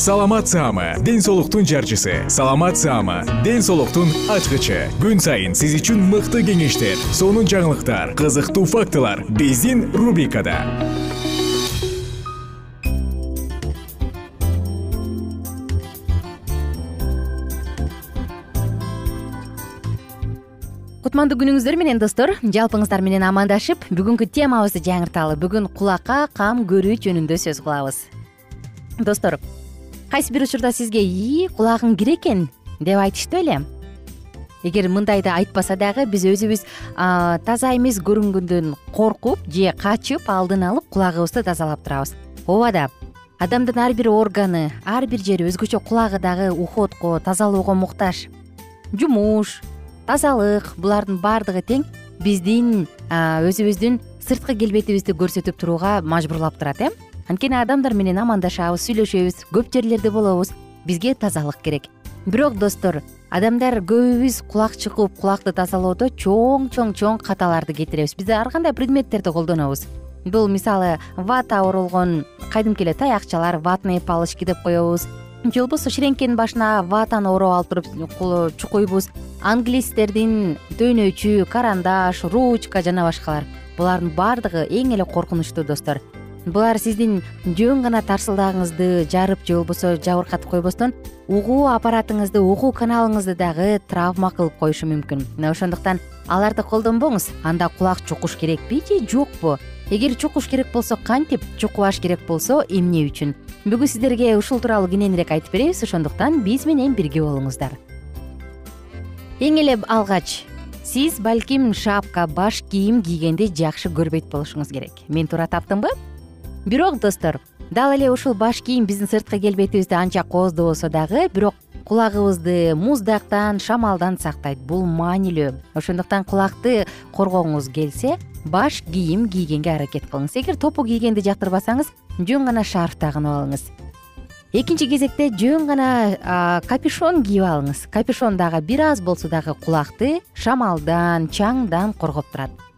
саламат саама ден соолуктун жарчысы. Саламат саама ден соолуктун ачкычы. Күн сайын сиз үчүн мыкты кеңештер сонун жаңылыктар кызыктуу фактылар биздин рубрикада. Кутмандуу күнүңүздөр менен достор жалпыңыздар менен амандашып бүгүнкү темабызды жаңырталы. Бүгүн кулакка кам көрүү жөнүндө сөз кылабыз. Достор кайсы бир учурда сизге ии кулагың кир экен деп айтышты беле эгер мындайды айтпаса дагы биз өзүбүз таза эмес көрүнгөндөн коркуп же качып алдын алып кулагыбызды тазалап турабыз. Ооба да адамдын ар бир органы ар бир жери өзгөчө кулагы дагы уходко тазалоого муктаж. Жумуш тазалык булардын баардыгы тең биздин өзүбүздүн сырткы келбетибизди көрсөтүп турууга мажбурлап турат э анткени адамдар менен амандашабыз сүйлөшөбүз көп жерлерде болобуз бизге тазалык керек. Бирок достор адамдар көбүбүз кулак чыкуп кулакты тазалоодо чоң чоң чоң каталарды кетиребиз биз ар кандай предметтерди колдонобуз? Бул мисалы вата оролгон кадимки эле таякчалар ватные палочки деп коебуз. Же болбосо ширеңкенин башына ватаны ороп алып туруп чукуйбуз. Англистердин төйнөчү карандаш ручка жана башкалар. Булардын баардыгы эң эле коркунучтуу достор булар сиздин жөн гана тарсылдагыңызды жарып же болбосо жабыркатып койбостон угуу аппаратыңызды угуу каналыңызды дагы травма кылып коюшу мүмкүн мына ошондуктан аларды колдонбоңуз анда кулак чукуш керекпи же жокпу? Эгер чукуш керек болсо кантип чукубаш керек болсо эмне үчүн? Бүгүн сиздерге ушул тууралуу кененирээк айтып беребиз ошондуктан биз менен бирге болуңуздар. Эң эле алгач сиз балким шапка баш кийим кийгенди жакшы көрбөйт болушуңуз керек. Мен туура таптымбы бирок достор дал эле ушул баш кийим биздин сырткы келбетибизди анча кооздобосо дагы бирок кулагыбызды муздактан шамалдан сактайт бул маанилүү ошондуктан кулакты коргогуңуз келсе баш кийим кийгенге аракет кылыңыз. Эгер топу кийгенди жактырбасаңыз жөн гана шарф тагынып алыңыз. Экинчи кезекте жөн гана капюшон кийип алыңыз. Капюшон дагы бир аз болсо дагы кулакты шамалдан чаңдан коргоп турат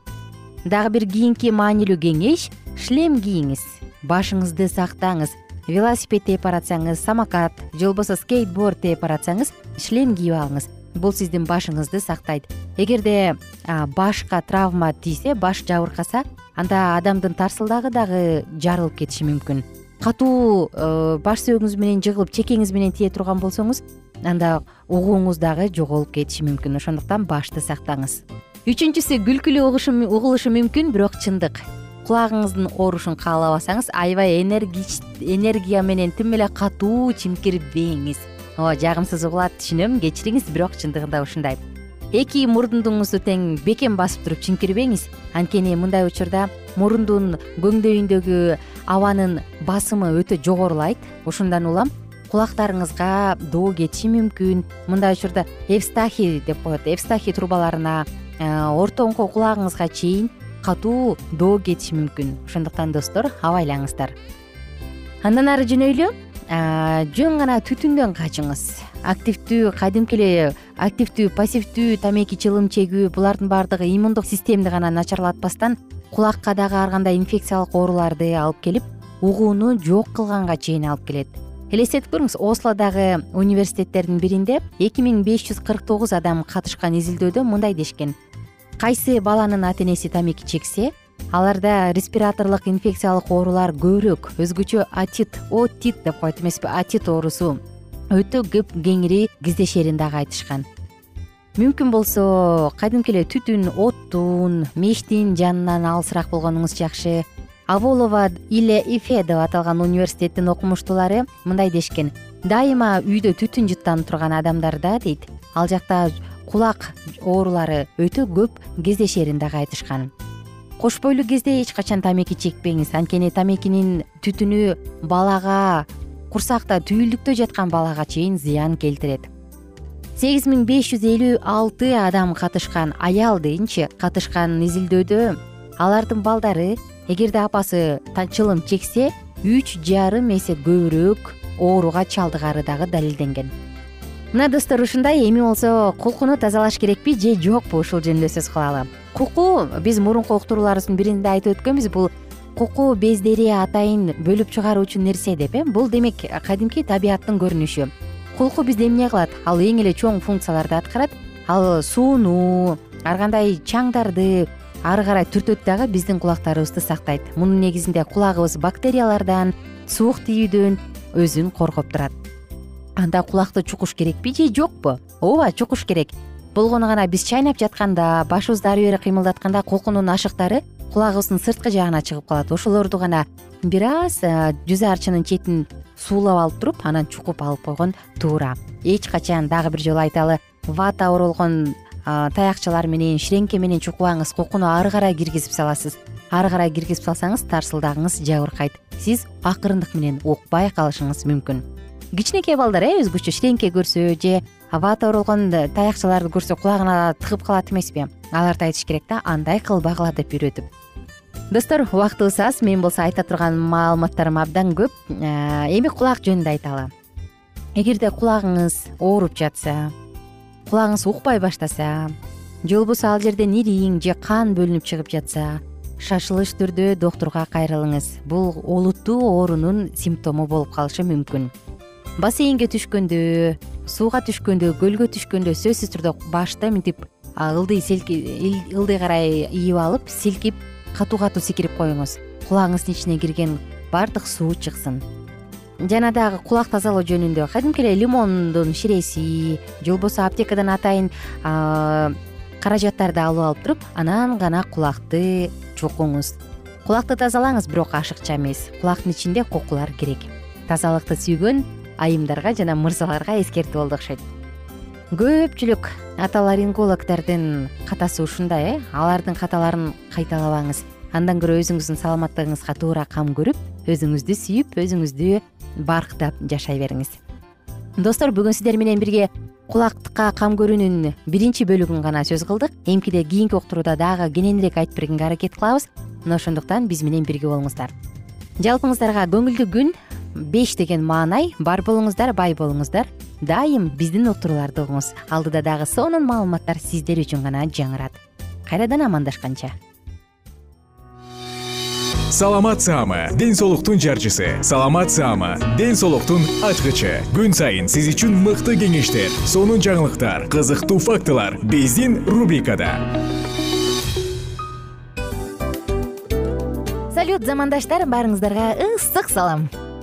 дагы бир кийинки маанилүү кеңеш шлем кийиңиз. Башыңызды сактаңыз велосипед тээп баратсаңыз самокат же болбосо скейтборд тээп баратсаңыз шлем кийип алыңыз. Бул сиздин башыңызды сактайт. Эгерде башка травма тийсе баш жабыркаса анда адамдын тарсылдагы дагы жарылып кетиши мүмкүн. Катуу э, баш сөөгүңүз менен жыгылып чекеңиз менен тие турган болсоңуз анда угууңуз дагы жоголуп кетиши мүмкүн. Ошондуктан башты сактаңыз үчүнчүсү күлкүлүү угулушу мүмкүн бирок чындык. Кулагыңыздын оорушун каалабасаңыз аябай энергия менен тим эле катуу чимкирбеңиз. Ооба жагымсыз угулат түшүнөм кечириңиз бирок чындыгында ушундай. Эки мурдуңузду тең бекем басып туруп чимкирбеңиз. Анткени мындай учурда мурундун көңдөйүндөгү абанын басымы өтө жогорулайт. Ошондон улам кулактарыңызга доо кетиши мүмкүн. Мындай учурда эвстахи деп коет. Эвстахи трубаларына ортоңку кулагыңызга чейин катуу доо кетиши мүмкүн. Ошондуктан достор абайлаңыздар. Андан ары жөнөйлү жөн гана түтүндөн качыңыз. Активдүү кадимки эле активдүү пассивдүү тамеки чылым чегүү булардын баардыгы иммундук системди гана начарлатпастан кулакка дагы ар кандай инфекциялык ооруларды алып келип угууну жок кылганга чейин алып келет. Элестетип көрүңүз ослодагы университеттердин биринде эки миң беш жүз кырк тогуз адам катышкан изилдөөдө мындай дешкен кайсы баланын ата энеси тамеки чексе аларда респираторлук инфекциялык оорулар көбүрөөк өзгөчө атит отит деп коет эмеспи атит оорусу өтө көп кеңири кездешерин дагы айтышкан. Мүмкүн болсо кадимки эле түтүн оттун мештин жанынан алысыраак болгонуңуз жакшы. Аволова иле ифе деп аталган университеттин окумуштуулары мындай дешкен. Дайыма үйдө түтүн жыттанып турган адамдарда дейт. Ал жакта кулак оорулары өтө көп кездешерин дагы айтышкан. Кош бойлуу кезде эч качан тамеки чекпеңиз. Анткени тамекинин түтүнү балага курсакта түйүлдүктө жаткан балага чейин зыян келтирет. сегиз миң беш жүз элүү алты адам катышкан аял дейинчи катышкан изилдөөдө алардын балдары эгерде апасы чылым чексе үч жарым эсе көбүрөөк ооруга чалдыгары дагы далилденген мына достор ушундай эми болсо кулкуну тазалаш керекпи же жокпу ушул жөнүндө сөз кылалы? Куку биз мурунку уктурууларыбыздын биринде айтып өткөнбүз бул куку бездери атайын бөлүп чыгаруучу нерсе деп э? Бул демек кадимки табияттын көрүнүшү. Кулку бизде эмне кылат? Ал эң эле чоң функцияларды аткарат. Ал сууну ар кандай чаңдарды ары карай түртөт дагы биздин кулактарыбызды сактайт. Мунун негизинде кулагыбыз бактериялардан суук тийүүдөн өзүн коргоп турат анда кулакты чукуш керекпи же жокпу? Ооба чукуш керек. Болгону гана биз чайнап жатканда башыбызды ары бери кыймылдатканда кулкунун ашыктары кулагыбыздын сырткы жагына чыгып калат. Ошолорду гана бир аз жүз арчынын четин суулап алып туруп анан чукуп алып койгон туура. Эч качан дагы бир жолу айталы вата оролгон таякчалар менен ширеңке менен чукпаңыз кукуну ары карай киргизип саласыз. Ары карай киргизип салсаңыз тарсылдагыңыз жабыркайт. Сиз акырындык менен укпай калышыңыз мүмкүн кичинекей балдар э өзгөчө ширеңке көрсө же вата оролгон таякчаларды көрсө кулагына тыгып калат эмеспи аларды айтыш керек да андай кылбагыла деп үйрөтүп. Достор убактыбыз аз мен болсо айта турган маалыматтарым абдан көп. Эми кулак жөнүндө айталы эгерде кулагыңыз ооруп жатса кулагыңыз укпай баштаса же болбосо ал жерден ириң же кан бөлүнүп чыгып жатса шашылыш түрдө доктурга кайрылыңыз. Бул олуттуу оорунун симптому болуп калышы мүмкүн бассейнге түшкөндө сууга түшкөндө көлгө түшкөндө сөзсүз түрдө башты мынтип ылдый ылдый карай ийип алып силкип катуу катуу секирип коюңуз. Кулагыңыздын ичине кирген баардык суу чыксын. Жана дагы кулак тазалоо жөнүндө кадимки эле лимондун ширеси же болбосо аптекадан атайын каражаттарды алып алып туруп анан гана кулакты чукуңуз кулакты тазалаңыз бирок ашыкча эмес. Кулактын ичинде кокулар керек. Тазалыкты сүйгөн айымдарга жана мырзаларга эскертүү болду окшойт. Көпчүлүк аталарингологдордун катасы ушундай э? Алардын каталарын кайталабаңыз. Андан көрө өзүңүздүн саламаттыгыңызга туура кам көрүп өзүңүздү сүйүп өзүңүздү барктап жашай бериңиз. Достор бүгүн сиздер менен бирге кулакка кам көрүүнүн биринчи бөлүгүн гана сөз кылдык. Эмкиде кийинки уктурууда дагы кененирээк айтып бергенге аракет кылабыз. Мына ошондуктан биз менен бирге болуңуздар. Жалпыңыздарга көңүлдүү күн беш деген маанай бар болуңуздар бай болуңуздар. Дайым биздин уктурууларды угуңуз алдыда дагы сонун маалыматтар сиздер үчүн гана жаңырат. Кайрадан амандашканча. Саламат саама ден соолуктун жарчысы. Саламат саама ден соолуктун ачкычы. Күн сайын сиз үчүн мыкты кеңештер сонун жаңылыктар кызыктуу фактылар биздин рубрикада. Салют замандаштар баарыңыздарга ысык салам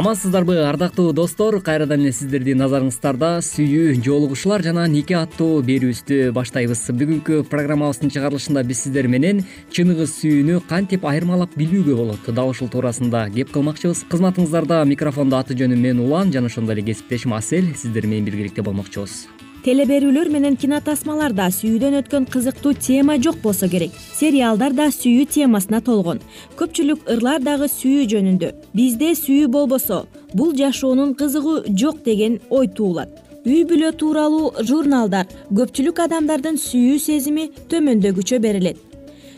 амансыздарбы ардактуу достор кайрадан эле сиздердин назарыңыздарда сүйүү жолугушуулар жана нике аттуу берүүбүздү баштайбыз. Бүгүнкү программабыздын чыгарылышында биз сиздер менен чыныгы сүйүүнү кантип айырмалап билүүгө болот дал ушул туурасында кеп кылмакчыбыз. Кызматыңыздарда микрофондо аты жөнүм мен улан жана ошондой эле кесиптешим асель сиздер менен биргеликте болмокчубуз теле берүүлөр менен кинотасмаларда сүйүүдөн өткөн кызыктуу тема жок болсо керек. Сериалдар да сүйүү темасына толгон. Көпчүлүк ырлар дагы сүйүү жөнүндө. Бизде сүйүү болбосо бул жашоонун кызыгы жок деген ой туулат. Үй бүлө тууралуу журналдар көпчүлүк адамдардын сүйүү сезими төмөндөгүчө берилет.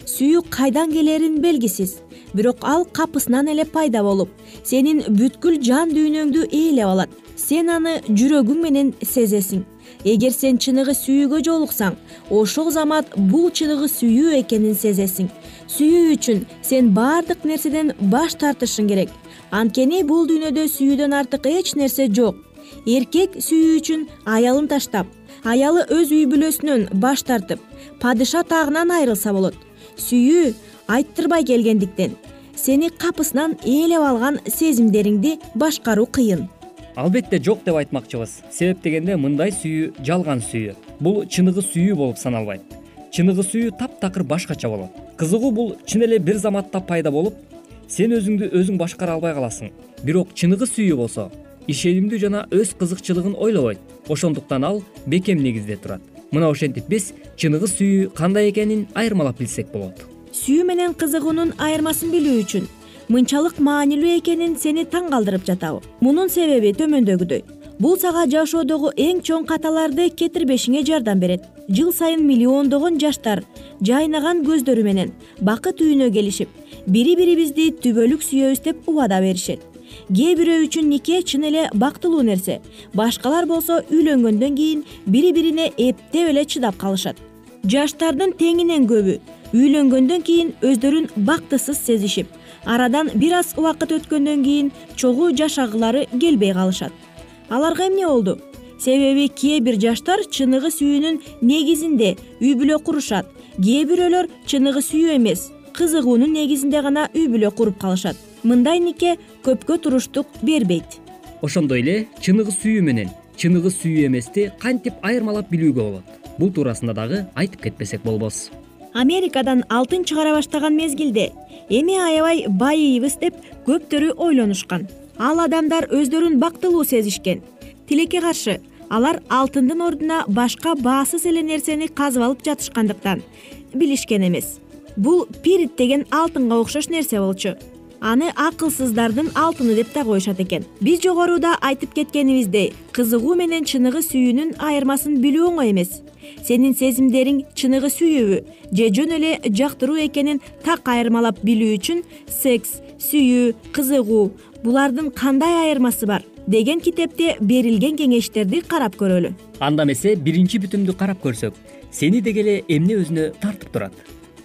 Сүйүү кайдан келерин белгисиз. Бирок ал капысынан эле пайда болуп сенин бүткүл жан дүйнөңдү ээлеп алат. Сен аны жүрөгүң менен сезесиң эгер сен чыныгы сүйүүгө жолуксаң ошол замат бул чыныгы сүйүү экенин сезесиң. Сүйүү үчүн сен баардык нерседен баш тартышың керек. Анткени бул дүйнөдө сүйүүдөн артык эч нерсе жок. Эркек сүйүү үчүн аялын таштап аялы өз үй бүлөсүнөн баш тартып падыша таагынан айрылса болот. Сүйүү айттырбай келгендиктен сени капысынан ээлеп алган сезимдериңди башкаруу кыйын албетте жок деп айтмакчыбыз. Себеп дегенде мындай сүйүү жалган сүйүү. Бул чыныгы сүйүү болуп саналбайт. Чыныгы сүйүү таптакыр башкача болот. Кызыгуу бул чын эле бир заматта пайда болуп сен өзүңдү өзүң башкара албай каласың. Бирок чыныгы сүйүү болсо ишенимдүү жана өз кызыкчылыгын ойлобойт. Ошондуктан ал бекем негизде турат. Мына ошентип биз чыныгы сүйүү кандай экенин айырмалап билсек болот сүйүү менен кызыгуунун айырмасын билүү үчүн мынчалык маанилүү экенин сени таң калтырып жатабы. Мунун себеби төмөндөгүдөй. Бул сага жашоодогу эң чоң каталарды кетирбешиңе жардам берет. Жыл сайын миллиондогон жаштар жайнаган көздөрү менен бакыт үйүнө келишип бири бирибизди түбөлүк сүйөбүз деп убада беришет. Кээ бирөө үчүн нике чын эле бактылуу нерсе? Башкалар болсо үйлөнгөндөн кийин бири бирине эптеп эле чыдап калышат. Жаштардын теңинен көбү үйлөнгөндөн кийин өздөрүн бактысыз сезишип арадан бир аз убакыт өткөндөн кийин чогуу жашагылары келбей калышат. Аларга эмне болду? Себеби кээ бир жаштар чыныгы сүйүүнүн негизинде үй бүлө курушат кээ бирөөлөр чыныгы сүйүү эмес кызыгуунун негизинде гана үй бүлө куруп калышат. Мындай нике көпкө туруштук бербейт. Ошондой эле чыныгы сүйүү менен чыныгы сүйүү эмести кантип айырмалап билүүгө болот? Бул туурасында дагы айтып кетпесек болбос америкадан алтын чыгара баштаган мезгилде эми аябай байыйбыз деп көптөрү ойлонушкан. Ал адамдар өздөрүн бактылуу сезишкен. Тилекке каршы алар алтындын ордуна башка баасыз эле нерсени казып алып жатышкандыктан билишкен эмес. Бул пирит деген алтынга окшош нерсе болчу. Аны акылсыздардын алтыны деп да коюшат экен. Биз жогоруда айтып кеткенибиздей кызыгуу менен чыныгы сүйүүнүн айырмасын билүү оңой эмес сенин сезимдериң чыныгы сүйүүбү? Же жөн эле жактыруу экенин так айырмалап билүү үчүн секс сүйүү кызыгуу булардын кандай айырмасы бар? Деген китепте берилген кеңештерди карап көрөлү. Анда эмесе биринчи бүтүмдү карап көрсөк. Сени деги эле эмне өзүнө тартып турат?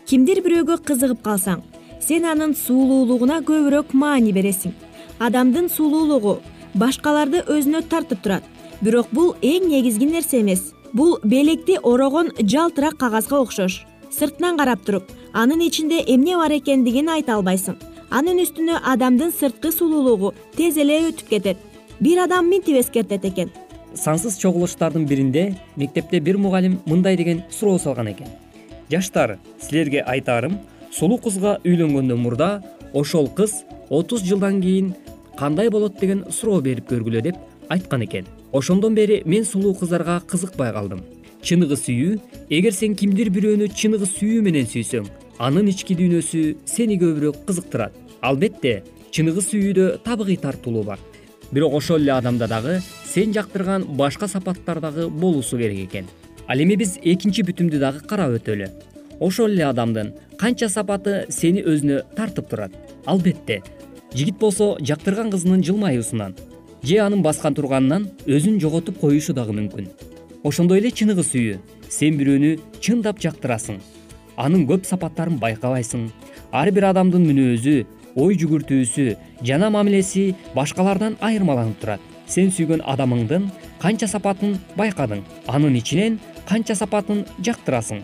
Кимдир бирөөгө кызыгып калсаң сен анын сулуулугуна көбүрөөк маани бересиң. Адамдын сулуулугу башкаларды өзүнө тартып турат. Бирок бул эң негизги нерсе эмес бул белекти орогон жалтырак кагазга окшош. Сыртынан карап туруп анын ичинде эмне бар экендигин айта албайсың. Анын үстүнө адамдын сырткы сулуулугу тез эле өтүп кетет. Бир адам мынтип эскертет экен. Сансыз чогулуштардын биринде мектепте бир мугалим мындай деген суроо салган экен. Жаштар силерге айтаарым сулуу кызга үйлөнгөндөн мурда ошол кыз отуз жылдан кийин кандай болот деген суроо берип көргүлө деп айткан экен ошондон бери мен сулуу кыздарга кызыкпай калдым. Чыныгы сүйүү эгер сен кимдир бирөөнү чыныгы сүйүү менен сүйсөң анын ички дүйнөсү сени көбүрөөк кызыктырат. Албетте чыныгы сүйүүдө табигый тартуулуу бар. Бирок ошол эле адамда дагы сен жактырган башка сапаттар дагы болуусу керек экен. Ал эми биз экинчи бүтүмдү дагы карап өтөлү. Ошол эле адамдын канча сапаты сени өзүнө тартып турат. Албетте жигит болсо жактырган кызынын жылмаюусунан же анын баскан турганынан өзүн жоготуп коюшу дагы мүмкүн. Ошондой эле чыныгы сүйүү. Сен бирөөнү чындап жактырасың анын көп сапаттарын байкабайсың. Ар бир адамдын мүнөзү ой жүгүртүүсү жана мамилеси башкалардан айырмаланып турат. Сен сүйгөн адамыңдын канча сапатын байкадың анын ичинен канча сапатын жактырасың.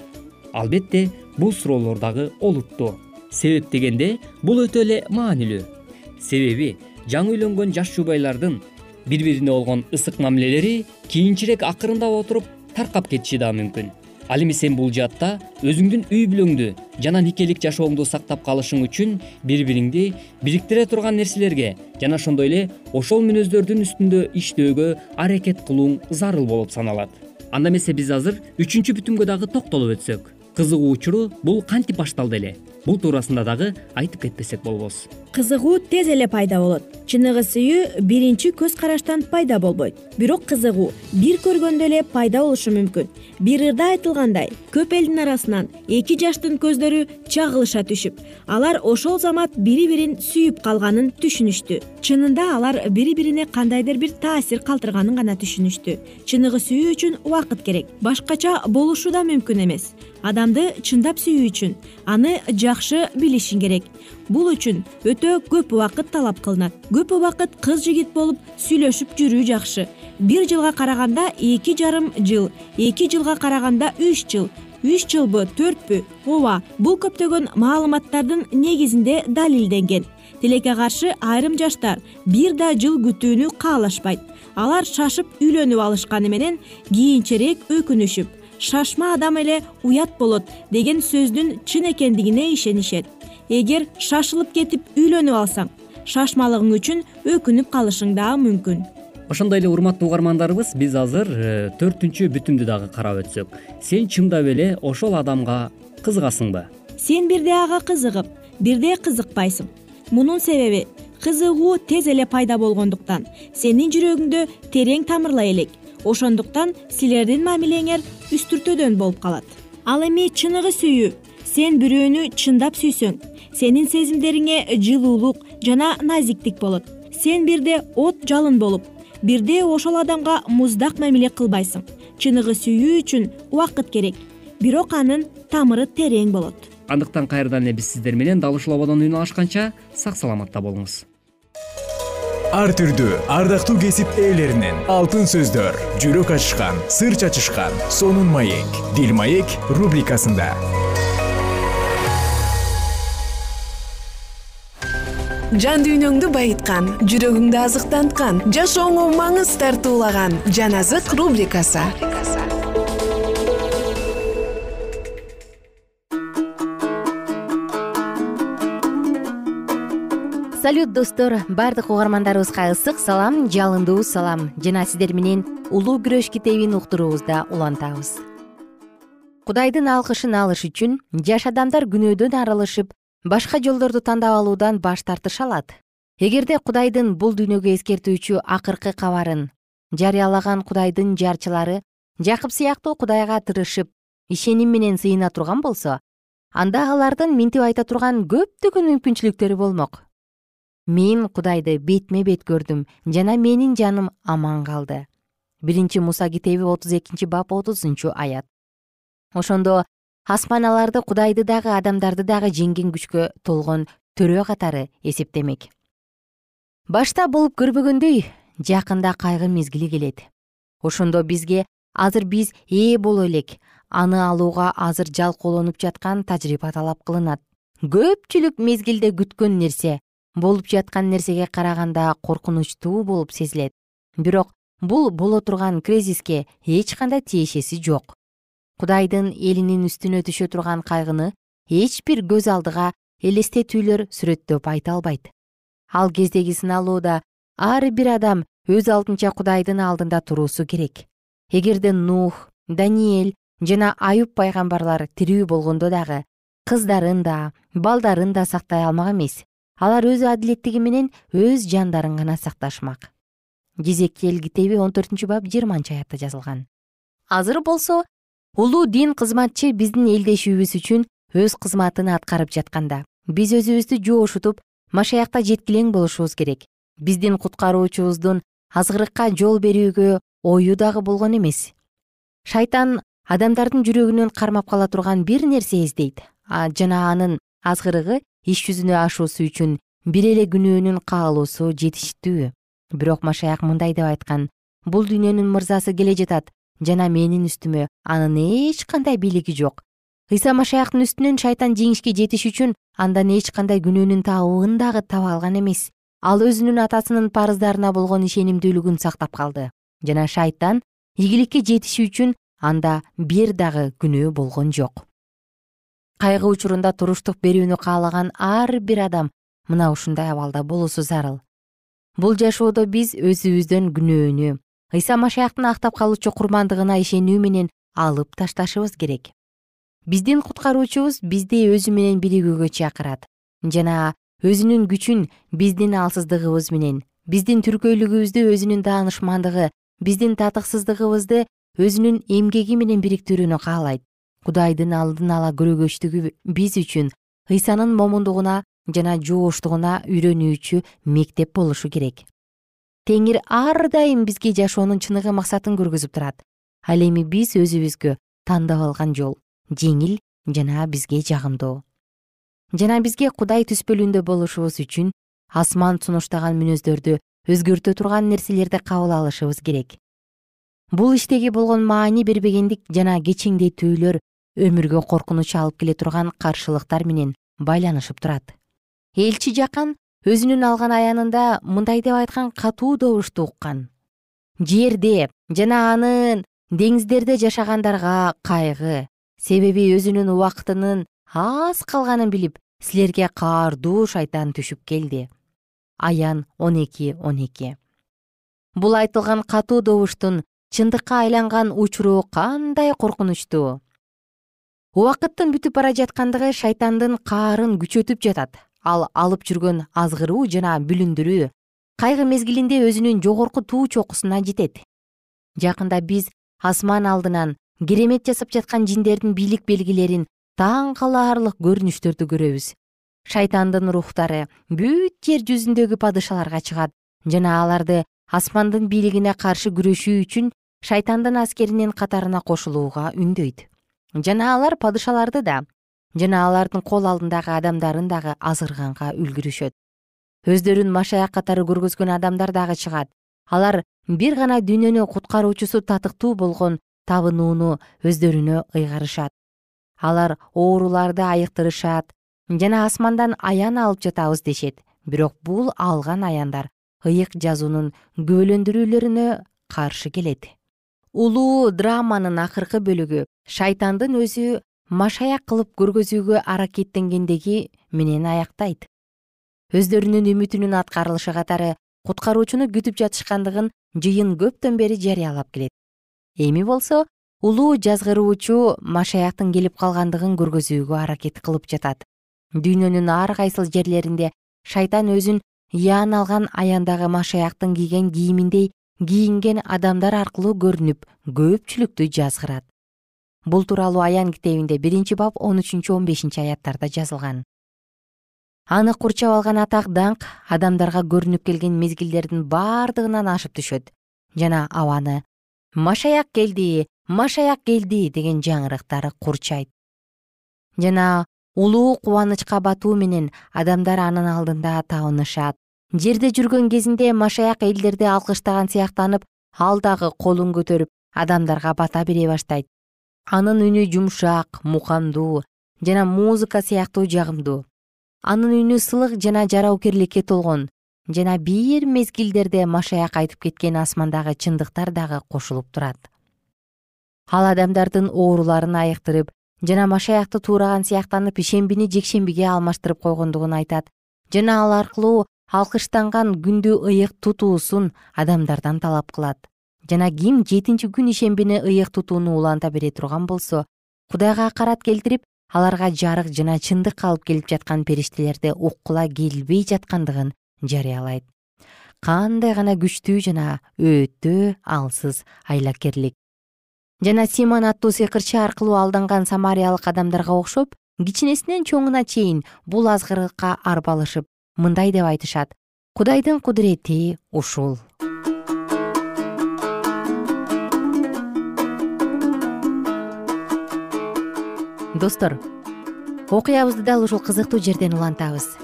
Албетте бул суроолор дагы олуттуу. Себеп дегенде бул өтө эле маанилүү. Себеби жаңы үйлөнгөн жаш жубайлардын бири бирине болгон ысык мамилелери кийинчерээк акырындап отуруп таркап кетиши дагы мүмкүн. Ал эми сен бул жаатта өзүңдүн үй бүлөңдү жана никелик жашооңду сактап калышың үчүн бири бириңди бириктире турган нерселерге жана ошондой эле ошол мүнөздөрдүн үстүндө иштөөгө аракет кылууң зарыл болуп саналат. Анда эмесе биз азыр үчүнчү бүтүмгө дагы токтолуп өтсөк. Кызыгуу учуру бул кантип башталды эле? Бул туурасында дагы айтып кетпесек болбос кызыгуу тез эле пайда болот. Чыныгы сүйүү биринчи көз караштан пайда болбойт. Бирок кызыгуу бир көргөндө эле пайда болушу мүмкүн. Бир ырда айтылгандай көп элдин арасынан эки жаштын көздөрү чагылыша түшүп алар ошол замат бири бирин сүйүп калганын түшүнүштү. Чынында алар бири бирине кандайдыр бир таасир калтырганын гана түшүнүштү. Чыныгы сүйүү үчүн убакыт керек. Башкача болушу да мүмкүн эмес. Адамды чындап сүйүү үчүн аны жакшы билишиң керек бул үчүн өтө көп убакыт талап кылынат. Көп убакыт кыз жигит болуп сүйлөшүп жүрүү жакшы. Бир жылга караганда эки жарым жыл эки жылга караганда үч жыл үч жылбы төртпү ооба. Бул көптөгөн маалыматтардын негизинде далилденген. Тилекке каршы айрым жаштар бир да жыл күтүүнү каалашпайт. Алар шашып үйлөнүп алышканы менен кийинчерээк өкүнүшүп шашма адам эле уят болот деген сөздүн чын экендигине ишенишет эгер шашылып кетип үйлөнүп алсаң шашмалыгың үчүн өкүнүп калышың дагы мүмкүн. Ошондой эле урматтуу угармандарыбыз биз азыр э, төртүнчү бүтүмдү дагы карап өтсөк. Сен чындап эле ошол адамга кызыгасыңбы сен бирде ага кызыгып бирде кызыкпайсың. Мунун себеби кызыгуу тез эле пайда болгондуктан сенин жүрөгүңдө терең тамырлай элек. Ошондуктан силердин мамилеңер үстүртөдөн болуп калат. Ал эми чыныгы сүйүү сен бирөөнү чындап сүйсөң сенин сезимдериңе жылуулук жана назиктик болот. Сен бирде от жалын болуп бирде ошол адамга муздак мамиле кылбайсың. Чыныгы сүйүү үчүн убакыт керек. Бирок анын тамыры терең болот. Андыктан кайрадан эле биз сиздер менен дал ушул ободон үн алышканча сак саламатта болуңуз. Ар түрдүү ардактуу кесип ээлеринен алтын сөздөр жүрөк ачышкан сыр чачышкан сонун маек дил маек рубрикасында жан дүйнөңдү байыткан жүрөгүңдү азыктанткан жашооңо маңыз тартуулаган жан азык рубрикасы. Салют достор! Баардык угармандарыбызга ысык салам жалындуу салам. Жана сиздер менен улуу күрөш китебин уктуруубузда улантабыз. Кудайдын алкышын алыш үчүн жаш адамдар күнөөдөн арылышып башка жолдорду тандап алуудан баш тартыша алат. Эгерде кудайдын бул дүйнөгө эскертүүчү акыркы кабарын жарыялаган кудайдын жарчылары жакып сыяктуу кудайга тырышып ишеним менен сыйына турган болсо анда алардын минтип айта турган көптөгөн мүмкүнчүлүктөрү болмок. Мен кудайды бетме бет көрдүм жана менин жаным аман калды. Биринчи муса китеби отуз экинчи бап отузунчу аят. Ошондо асманаларды кудайды дагы адамдарды дагы жеңген күчкө толгон төрө катары эсептемек. Башта болуп көрбөгөндөй жакында кайгы мезгили келет. Ошондо бизге азыр биз ээ боло элек. Аны алууга азыр жалкоолонуп жаткан тажрыйба талап кылынат. Көпчүлүк мезгилде күткөн нерсе болуп жаткан нерсеге караганда коркунучтуу болуп сезилет. Бирок бул боло турган кризиске эч кандай тиешеси жок кудайдын элинин үстүнө түшө турган кайгыны эч бир көз алдыга элестетүүлөр сүрөттөп айта албайт. Ал кездеги сыналууда ар бир адам өз алдынча кудайдын алдында туруусу керек. Эгерде нух даниэль жана аюб пайгамбарлар тирүү болгондо дагы кыздарын да балдарын да сактай алмак эмес. Алар өз адилеттиги менен өз жандарын гана сакташмак. Жезекел китеби он төртүнчү бап жыйырманчы аятта жазылган. Азыр болсо улуу дин кызматчы биздин элдешүүбүз үчүн өз кызматын аткарып жатканда. Биз өзүбүздү жоошутуп машаякта жеткилең болушубуз керек. Биздин куткаруучубуздун азгырыкка жол берүүгө ою дагы болгон эмес. Шайтан адамдардын жүрөгүнөн кармап кала турган бир нерсе издейт жана анын азгырыгы иш жүзүнө ашуусу үчүн бир эле күнөөнүн каалоосу жетиштүү бирок машаяк мындай деп айткан. Бул дүйнөнүн мырзасы келе жатат жана менин үстүмө. Анын эч кандай бийлиги жок. Ыйса машаяктын үстүнөн шайтан жеңишке жетиш үчүн андан эч кандай күнөөнүн табыбын дагы таба алган эмес. Ал өзүнүн атасынын парыздарына болгон ишенимдүүлүгүн сактап калды. Жана шайтан ийгиликке жетиши үчүн анда бир дагы күнөө болгон жок. Кайгы учурунда туруштук берүүнү каалаган ар бир адам мына ушундай абалда болуусу зарыл. Бул жашоодо биз өзүбүздөн күнөөнү ыйса машаяктын актап калуучу курмандыгына ишенүү менен алып ташташыбыз керек. Биздин куткаруучубуз бизди өзү менен биригүүгө чакырат. Жана өзүнүн күчүн биздин алсыздыгыбыз менен биздин түркөйлүгүбүздү өзүнүн даанышмандыгы биздин татыксыздыгыбызды өзүнүн эмгеги менен бириктирүүнү каалайт. Кудайдын алдын ала көрөгөчтүгү биз үчүн ыйсанын момундугуна жана жооштугуна үйрөнүүчү мектеп болушу керек теңир ар дайым бизге жашоонун чыныгы максатын көргөзүп турат. Ал эми биз өзүбүзгө тандап алган жол жеңил жана бизге жагымдуу жана бизге кудай түспөлүндө болушубуз үчүн асман сунуштаган мүнөздөрдү өзгөртө турган нерселерди кабыл алышыбыз керек. Бул иштеги болгон маани бербегендик жана кечиңдетүүлөр өмүргө коркунуч алып келе турган каршылыктар менен байланышып турат. Элчи жакан өзүнүн алган аянында мындай деп айткан катуу добушту уккан жерде жана анын деңиздерде жашагандарга кайгы себеби өзүнүн убактынын аз калганын билип силерге каардуу шайтан түшүп келди. Аян он эки он эки. Бул айтылган катуу добуштун чындыкка айланган учуру кандай коркунучтуу? Убакыттын бүтүп бара жаткандыгы шайтандын каарын күчөтүп жатат ал алып жүргөн азгыруу жана бүлүндүрүү кайгы мезгилинде өзүнүн жогорку туу чокусуна жетет. Жакында биз асман алдынан керемет жасап жаткан жиндердин бийлик белгилерин таң калаарлык көрүнүштөрдү көрөбүз. Шайтандын рухтары бүт жер жүзүндөгү падышаларга чыгат жана аларды асмандын бийлигине каршы күрөшүү үчүн шайтандын аскеринин катарына кошулууга үндөйт. Жана алар падышаларды да жана алардын кол алдындагы адамдарын дагы азгырганга үлгүрүшөт. Өздөрүн машаяк катары көргөзгөн адамдар дагы чыгат. Алар бир гана дүйнөнү куткаруучусу татыктуу болгон табынууну өздөрүнө ыйгарышат. Алар ооруларды айыктырышат жана асмандан аян алып жатабыз дешет. Бирок бул алган аяндар ыйык жазуунун күбөлөндүрүүлөрүнө каршы келет. Улуу драманын акыркы бөлүгү шайтандын өзү машаяк кылып көргөзүүгө аракеттенгендеги менен аяктайт. Өздөрүнүн үмүтүнүн аткарылышы катары куткаруучуну күтүп жатышкандыгын жыйын көптөн бери жарыялап келет. Эми болсо улуу жазгыруучу машаяктын келип калгандыгын көргөзүүгө аракет кылып жатат. Дүйнөнүн ар кайсыл жерлеринде шайтан өзүн ыян алган аяндагы машаяктын кийген кийиминдей кийинген адамдар аркылуу көрүнүп көпчүлүктү жазгырат бул тууралуу аян китебинде биринчи бап он үчүнчү он бешинчи аяттарда жазылган. Аны курчап алган атак даңк адамдарга көрүнүп келген мезгилдердин бардыгынан ашып түшөт. Жана абаны машаяк келди машаяк келди деген жаңырыктар курчайт. Жана улуу кубанычка батуу менен адамдар анын алдында табынышат жерде жүргөн кезинде машаяк элдерди алкыштаган сыяктанып ал дагы колун көтөрүп адамдарга бата бере баштайт анын үнү жумшак мукамдуу жана музыка сыяктуу жагымдуу. Анын үнү сылык жана жараукерликке толгон жана бир мезгилдерде машаяк айтып кеткен асмандагы чындыктар дагы кошулуп турат. Ал адамдардын ооруларын айыктырып жана машаякты туураган сыяктанып ишембини жекшембиге алмаштырып койгондугун айтат жана ал аркылуу алкыштанган күндү ыйык тутуусун адамдардан талап кылат жана ким жетинчи күн ишембини ыйык тутууну уланта бере турган болсо кудайга акарат келтирип аларга жарык жана чындык алып келип жаткан периштелерди уккула келбей жаткандыгын жарыялайт. Кандай гана күчтүү жана өтө алсыз айлакерлик жана симон аттуу сыйкырчы аркылуу алданган самариялык адамдарга окшоп кичинесинен чоңуна чейин бул азгырыкка арбалышып мындай деп айтышат. Кудайдын кудурети ушул достор окуябызды дал ушул кызыктуу жерден улантабыз.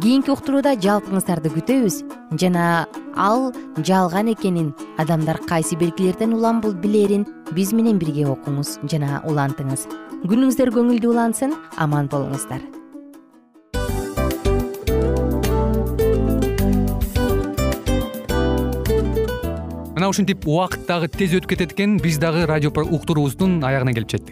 Кийинки уктурууда жалпыңыздарды күтөбүз жана ал жалган экенин адамдар кайсы белгилерден улам билерин биз менен бирге окуңуз жана улантыңыз. Күнүңүздөр көңүлдүү улансын аман болуңуздар. Мына ушинтип убакыт дагы тез өтүп кетет экен биз дагы радио уктуруубуздун аягына келип жеттик